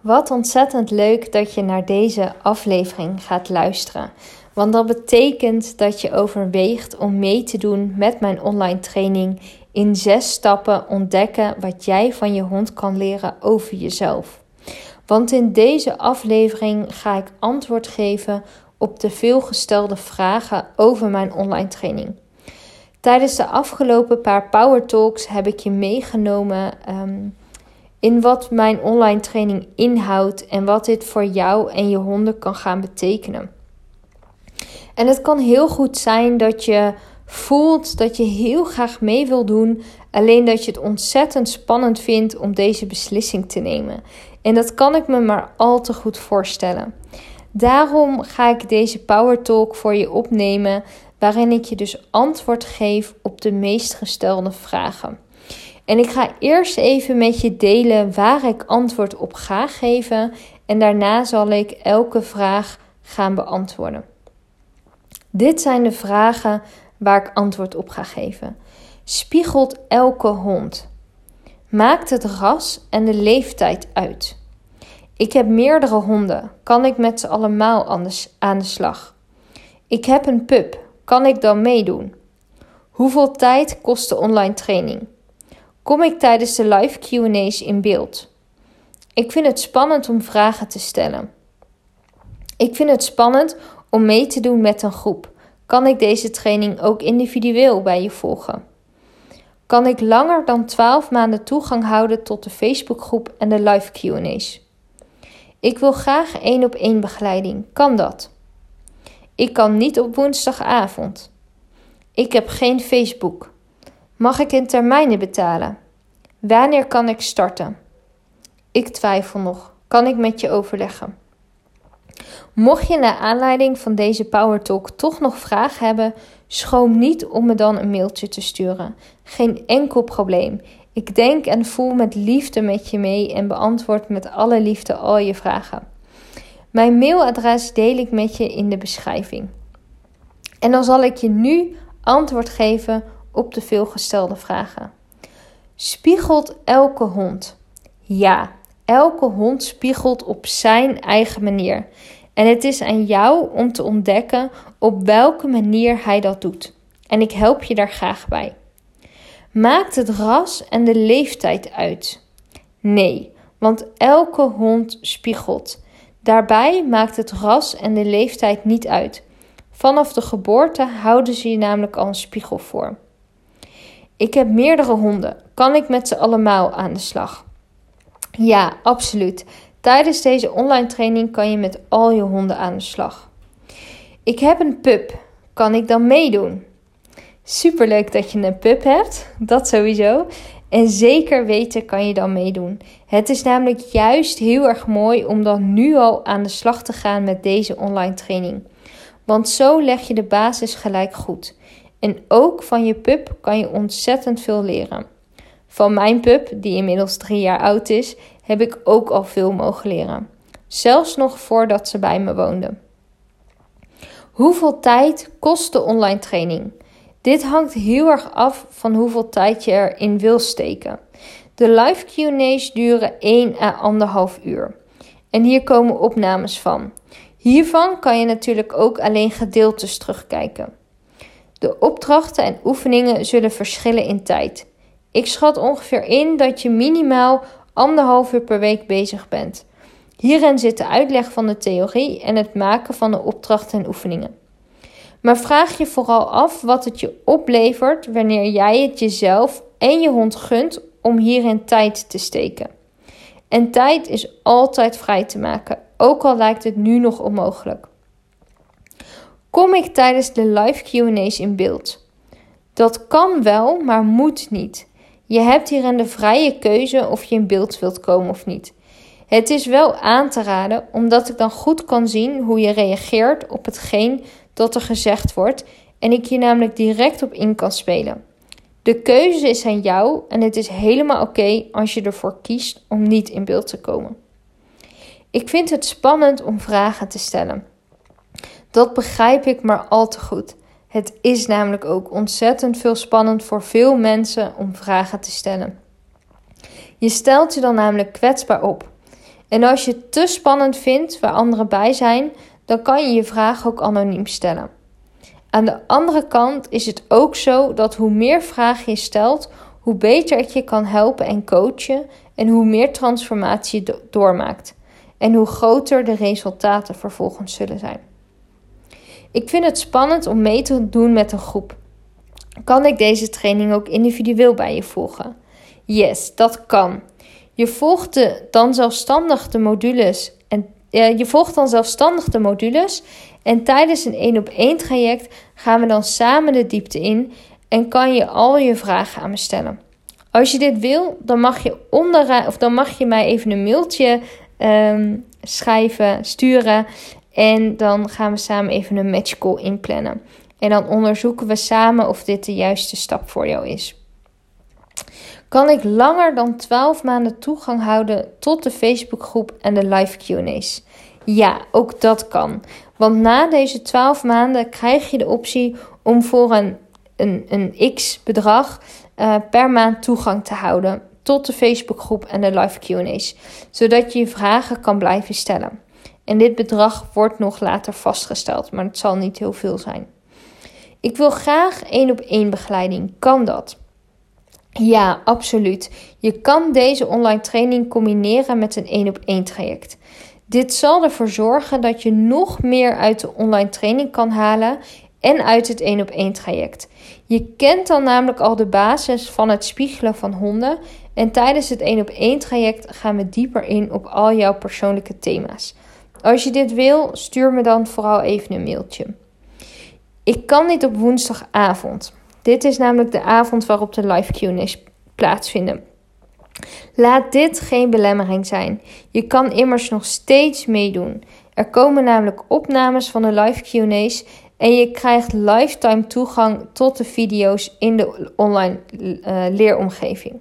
Wat ontzettend leuk dat je naar deze aflevering gaat luisteren. Want dat betekent dat je overweegt om mee te doen met mijn online training in zes stappen ontdekken wat jij van je hond kan leren over jezelf. Want in deze aflevering ga ik antwoord geven op de veelgestelde vragen over mijn online training. Tijdens de afgelopen paar Power Talks heb ik je meegenomen ehm, in wat mijn online training inhoudt en wat dit voor jou en je honden kan gaan betekenen. En het kan heel goed zijn dat je voelt dat je heel graag mee wil doen, alleen dat je het ontzettend spannend vindt om deze beslissing te nemen. En dat kan ik me maar al te goed voorstellen. Daarom ga ik deze Power Talk voor je opnemen, waarin ik je dus antwoord geef op de meest gestelde vragen. En ik ga eerst even met je delen waar ik antwoord op ga geven en daarna zal ik elke vraag gaan beantwoorden. Dit zijn de vragen waar ik antwoord op ga geven. Spiegelt elke hond? Maakt het ras en de leeftijd uit? Ik heb meerdere honden. Kan ik met ze allemaal aan de slag? Ik heb een pup. Kan ik dan meedoen? Hoeveel tijd kost de online training? Kom ik tijdens de live QA's in beeld? Ik vind het spannend om vragen te stellen. Ik vind het spannend om mee te doen met een groep. Kan ik deze training ook individueel bij je volgen? Kan ik langer dan 12 maanden toegang houden tot de Facebookgroep en de live QA's? Ik wil graag één op één begeleiding. Kan dat? Ik kan niet op woensdagavond. Ik heb geen Facebook. Mag ik in termijnen betalen? Wanneer kan ik starten? Ik twijfel nog. Kan ik met je overleggen? Mocht je naar aanleiding van deze Power Talk toch nog vragen hebben, schroom niet om me dan een mailtje te sturen. Geen enkel probleem. Ik denk en voel met liefde met je mee en beantwoord met alle liefde al je vragen. Mijn mailadres deel ik met je in de beschrijving. En dan zal ik je nu antwoord geven op de veelgestelde vragen. Spiegelt elke hond? Ja, elke hond spiegelt op zijn eigen manier. En het is aan jou om te ontdekken op welke manier hij dat doet. En ik help je daar graag bij. Maakt het ras en de leeftijd uit? Nee, want elke hond spiegelt. Daarbij maakt het ras en de leeftijd niet uit. Vanaf de geboorte houden ze je namelijk al een spiegel voor. Ik heb meerdere honden. Kan ik met ze allemaal aan de slag? Ja, absoluut. Tijdens deze online training kan je met al je honden aan de slag. Ik heb een pup. Kan ik dan meedoen? Superleuk dat je een pup hebt, dat sowieso. En zeker weten kan je dan meedoen. Het is namelijk juist heel erg mooi om dan nu al aan de slag te gaan met deze online training. Want zo leg je de basis gelijk goed. En ook van je pup kan je ontzettend veel leren. Van mijn pup, die inmiddels drie jaar oud is, heb ik ook al veel mogen leren. Zelfs nog voordat ze bij me woonde. Hoeveel tijd kost de online training? Dit hangt heel erg af van hoeveel tijd je erin wil steken. De live QA's duren 1 à 1,5 uur. En hier komen opnames van. Hiervan kan je natuurlijk ook alleen gedeeltes terugkijken. De opdrachten en oefeningen zullen verschillen in tijd. Ik schat ongeveer in dat je minimaal anderhalf uur per week bezig bent. Hierin zit de uitleg van de theorie en het maken van de opdrachten en oefeningen. Maar vraag je vooral af wat het je oplevert wanneer jij het jezelf en je hond gunt om hierin tijd te steken. En tijd is altijd vrij te maken, ook al lijkt het nu nog onmogelijk. Kom ik tijdens de live QA's in beeld? Dat kan wel, maar moet niet. Je hebt hierin de vrije keuze of je in beeld wilt komen of niet. Het is wel aan te raden, omdat ik dan goed kan zien hoe je reageert op hetgeen dat er gezegd wordt en ik hier namelijk direct op in kan spelen. De keuze is aan jou en het is helemaal oké als je ervoor kiest om niet in beeld te komen. Ik vind het spannend om vragen te stellen. Dat begrijp ik maar al te goed. Het is namelijk ook ontzettend veel spannend voor veel mensen om vragen te stellen. Je stelt je dan namelijk kwetsbaar op. En als je het te spannend vindt waar anderen bij zijn, dan kan je je vraag ook anoniem stellen. Aan de andere kant is het ook zo dat hoe meer vragen je stelt, hoe beter het je kan helpen en coachen en hoe meer transformatie je doormaakt en hoe groter de resultaten vervolgens zullen zijn. Ik vind het spannend om mee te doen met een groep. Kan ik deze training ook individueel bij je volgen? Yes, dat kan. Je volgt de, dan zelfstandig de modules en je volgt dan zelfstandig de modules en tijdens een één op één traject gaan we dan samen de diepte in en kan je al je vragen aan me stellen. Als je dit wil, dan mag je, onder, of dan mag je mij even een mailtje um, schrijven, sturen. En dan gaan we samen even een matchcall inplannen. En dan onderzoeken we samen of dit de juiste stap voor jou is. Kan ik langer dan 12 maanden toegang houden tot de Facebookgroep en de live QA's? Ja, ook dat kan. Want na deze 12 maanden krijg je de optie om voor een, een, een x bedrag uh, per maand toegang te houden tot de Facebookgroep en de live QA's, zodat je je vragen kan blijven stellen. En dit bedrag wordt nog later vastgesteld, maar het zal niet heel veel zijn. Ik wil graag één op één begeleiding. Kan dat? Ja, absoluut. Je kan deze online training combineren met een één op één traject. Dit zal ervoor zorgen dat je nog meer uit de online training kan halen en uit het één op één traject. Je kent dan namelijk al de basis van het spiegelen van honden en tijdens het één op één traject gaan we dieper in op al jouw persoonlijke thema's. Als je dit wil, stuur me dan vooral even een mailtje. Ik kan niet op woensdagavond. Dit is namelijk de avond waarop de live Q&A's plaatsvinden. Laat dit geen belemmering zijn. Je kan immers nog steeds meedoen. Er komen namelijk opnames van de live Q&A's en je krijgt lifetime toegang tot de video's in de online uh, leeromgeving.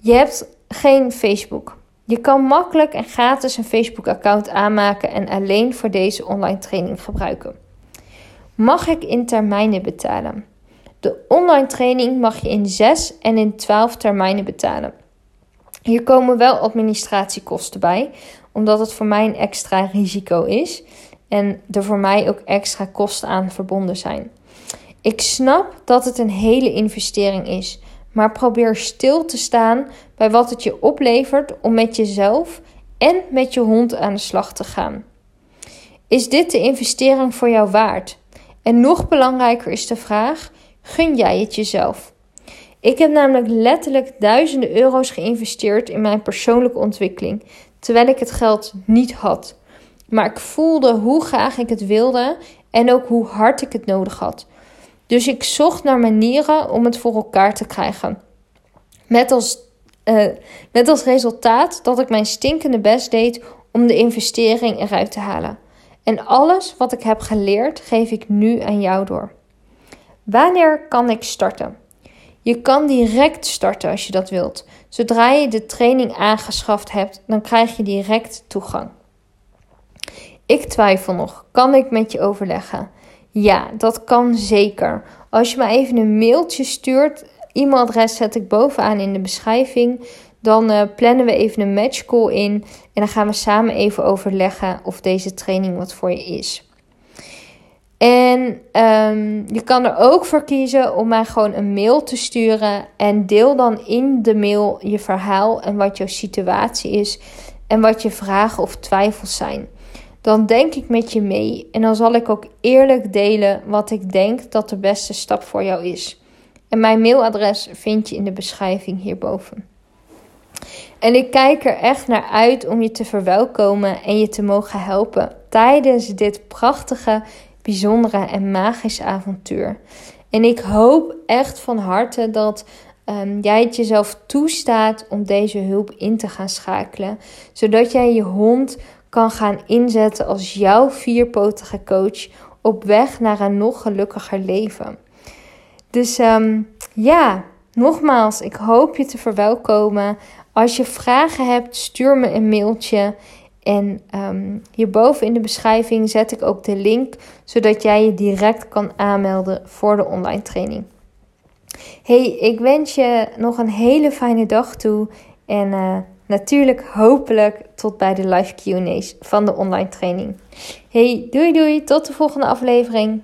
Je hebt geen Facebook. Je kan makkelijk en gratis een Facebook-account aanmaken en alleen voor deze online training gebruiken. Mag ik in termijnen betalen? De online training mag je in 6 en in 12 termijnen betalen. Hier komen wel administratiekosten bij, omdat het voor mij een extra risico is en er voor mij ook extra kosten aan verbonden zijn. Ik snap dat het een hele investering is, maar probeer stil te staan bij wat het je oplevert om met jezelf en met je hond aan de slag te gaan. Is dit de investering voor jou waard? En nog belangrijker is de vraag: gun jij het jezelf? Ik heb namelijk letterlijk duizenden euro's geïnvesteerd in mijn persoonlijke ontwikkeling, terwijl ik het geld niet had. Maar ik voelde hoe graag ik het wilde en ook hoe hard ik het nodig had. Dus ik zocht naar manieren om het voor elkaar te krijgen. Met als, uh, met als resultaat dat ik mijn stinkende best deed om de investering eruit te halen. En alles wat ik heb geleerd geef ik nu aan jou door. Wanneer kan ik starten? Je kan direct starten als je dat wilt. Zodra je de training aangeschaft hebt, dan krijg je direct toegang. Ik twijfel nog. Kan ik met je overleggen? Ja, dat kan zeker. Als je me even een mailtje stuurt, e-mailadres zet ik bovenaan in de beschrijving. Dan uh, plannen we even een matchcall in en dan gaan we samen even overleggen of deze training wat voor je is. En um, je kan er ook voor kiezen om mij gewoon een mail te sturen. En deel dan in de mail je verhaal en wat jouw situatie is. En wat je vragen of twijfels zijn dan denk ik met je mee en dan zal ik ook eerlijk delen wat ik denk dat de beste stap voor jou is. En mijn mailadres vind je in de beschrijving hierboven. En ik kijk er echt naar uit om je te verwelkomen en je te mogen helpen tijdens dit prachtige, bijzondere en magische avontuur. En ik hoop echt van harte dat um, jij het jezelf toestaat om deze hulp in te gaan schakelen, zodat jij je hond kan gaan inzetten als jouw vierpotige coach op weg naar een nog gelukkiger leven. Dus um, ja, nogmaals, ik hoop je te verwelkomen. Als je vragen hebt, stuur me een mailtje. En um, hierboven in de beschrijving zet ik ook de link, zodat jij je direct kan aanmelden voor de online training. Hey, ik wens je nog een hele fijne dag toe en uh, natuurlijk hopelijk tot bij de live Q&A's van de online training. Hey, doei doei, tot de volgende aflevering.